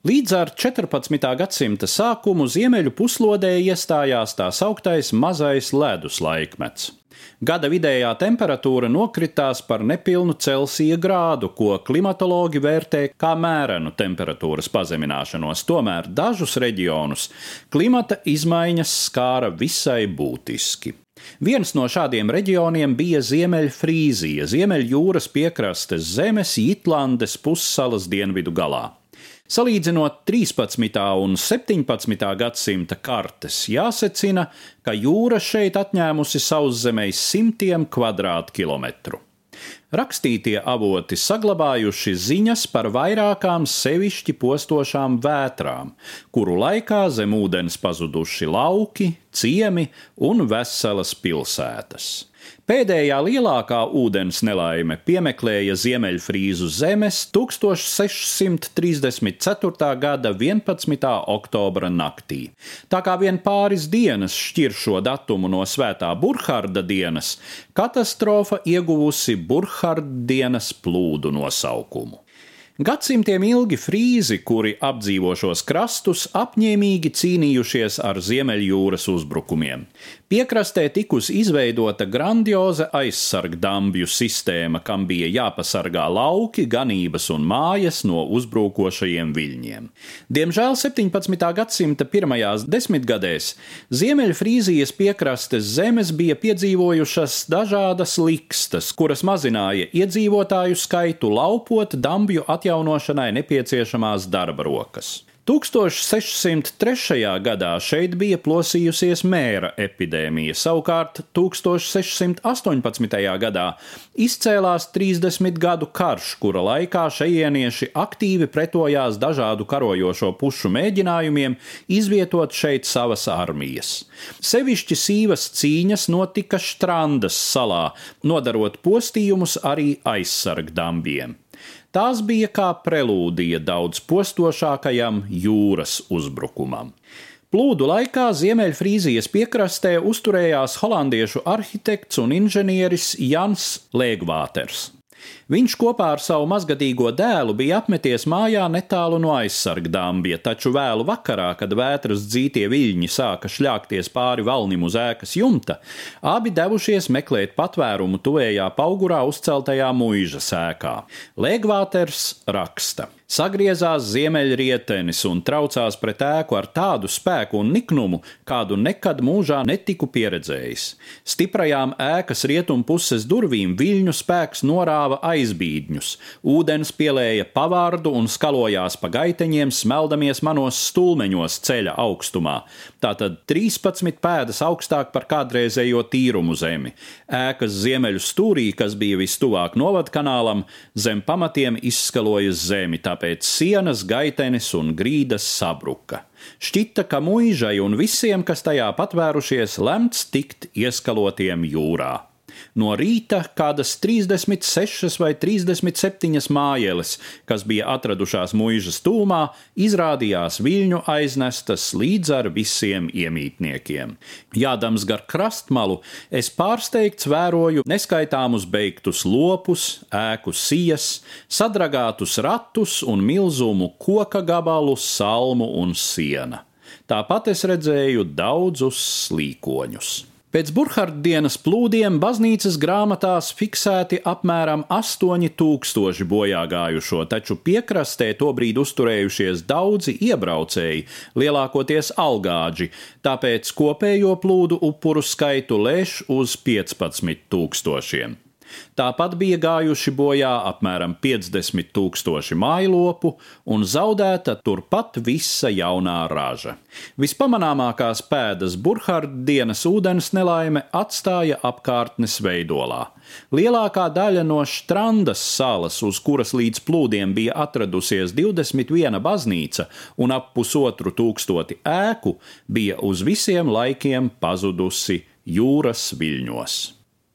Līdz ar 14. gadsimta sākumu ziemeļu puslodē iestājās tā sauktais mazais ledus laikmets. Gada vidējā temperatūra nokritās par nepilnu Celsija grādu, ko klimatologi vērtē kā mērenu temperatūras pazemināšanos. Tomēr dažus reģionus klimata izmaiņas skāra visai būtiski. Viens no šādiem reģioniem bija Ziemeļfrīzija, Ziemeļjūras piekrastes zemes Jitlandes pussalas dienvidu galā. Salīdzinot 13. un 17. gadsimta kartes, jāsecina, ka jūra šeit atņēmusi sauszemēs simtiem kvadrātkilometru. Rakstītie avoti saglabājuši ziņas par vairākām sevišķi postošām vētrām, kuru laikā zem ūdens pazuduši lauki, ciemi un veselas pilsētas. Pēdējā lielākā ūdens nelaime piemeklēja Ziemeļfrīzu zemes 1634. gada 11. oktobra naktī. Tā kā vien pāris dienas šķir šo datumu no svētā Burharda dienas, katastrofa ieguvusi Burharda dienas plūdu nosaukumu. Gadsimtiem ilgi frīzi, kuri apdzīvo šos krastus, apņēmīgi cīnījušies ar Ziemeļjūras uzbrukumiem. Piekrastē tikusi izveidota grandioza aizsargdambju sistēma, kam bija jāpasargā lauki, ganības un mājas no uzbrukošajiem viļņiem. Diemžēl 17. gadsimta pirmajās desmitgadēs Ziemeļfrīzijas piekrastes zemes bija piedzīvojušas dažādas likstas, kuras mazināja iedzīvotāju skaitu, laupot dambju atjaunošanu atjaunošanai nepieciešamās darba rokas. 1603. gadā šeit bija plosījusies mēra epidēmija, savukārt 1618. gadā izcēlās 30 gadu karš, kura laikā šejienieši aktīvi pretojās dažādu karojošo pušu mēģinājumiem izvietot šeit savas armijas. Sevišķi sīvas cīņas notika Štrandas salā, nodarot postījumus arī aizsargdambiem. Tās bija kā prelūdija daudz postošākajam jūras uzbrukumam. Plūdu laikā Ziemeļfrīzijas piekrastē uzturējās holandiešu arhitekts un inženieris Jans Lēgvāters. Viņš kopā ar savu mazgadīgo dēlu bija apmeties mājā netālu no aizsargdāmbja, taču vēlu vakarā, kad vētras dzītie viļņi sāka šļākties pāri valnim uz ēkas jumta, abi devušies meklēt patvērumu tuvējā paugurā uzceltajā muīža sēkā. Lēgvāters raksta. Sagriezās ziemeļrietenis un traucās pret ēku ar tādu spēku un niknumu, kādu nekad mūžā netiku pieredzējis. Stiprajām ēkas rietumu puses durvīm viļņu spēks norāva aizbīdņus, ūdens pielēja pavārdu un skalojās pa gaiteņiem, smeldamies manos stulmeņos ceļa augstumā. Tātad 13 pēdas augstāk par kādreizējo tīrumu zemi. Ēkas ziemeļu stūrī, kas bija vistuvāk novadkanālam, zem pamatiem izskalojas zemi. Tā tāpēc sienas, gaitenis un grīdas sabruka. Šķita, ka mūžai un visiem, kas tajā patvērušies, lemts tikt ieskalotiem jūrā. No rīta kādas 36 vai 37 mājeles, kas bija atradušās mūžas tūmā, izrādījās viļņu aiznestas līdz ar visiem iemītniekiem. Jādams gar krastmalu, es pārsteigts vēroju neskaitāmus beigtus lopus, ēku sijas, sadragātus ratus un milzumu koka gabalu, salmu un siena. Tāpat es redzēju daudzus slīkoņus. Pēc Burkhardt dienas plūdiem baznīcas grāmatās fiksēti apmēram 8000 bojā gājušo, taču piekrastē tobrīd uzturējušies daudzi iebraucēji, lielākoties algāģi, tāpēc kopējo plūdu upuru skaitu lēš uz 15 tūkstošiem. Tāpat bija gājuši bojā apmēram 50 tūkstoši mailopu un zaudēta turpat visa jaunā raža. Vispamanāmākās pēdas Burkhardt dienas ūdens nelaime atstāja apkārtnes veidolā. Lielākā daļa no Strandas salas, uz kuras līdz plūdiem bija atradusies 21 baznīca un ap pusotru tūkstoti ēku, bija uz visiem laikiem pazudusi jūras viļņos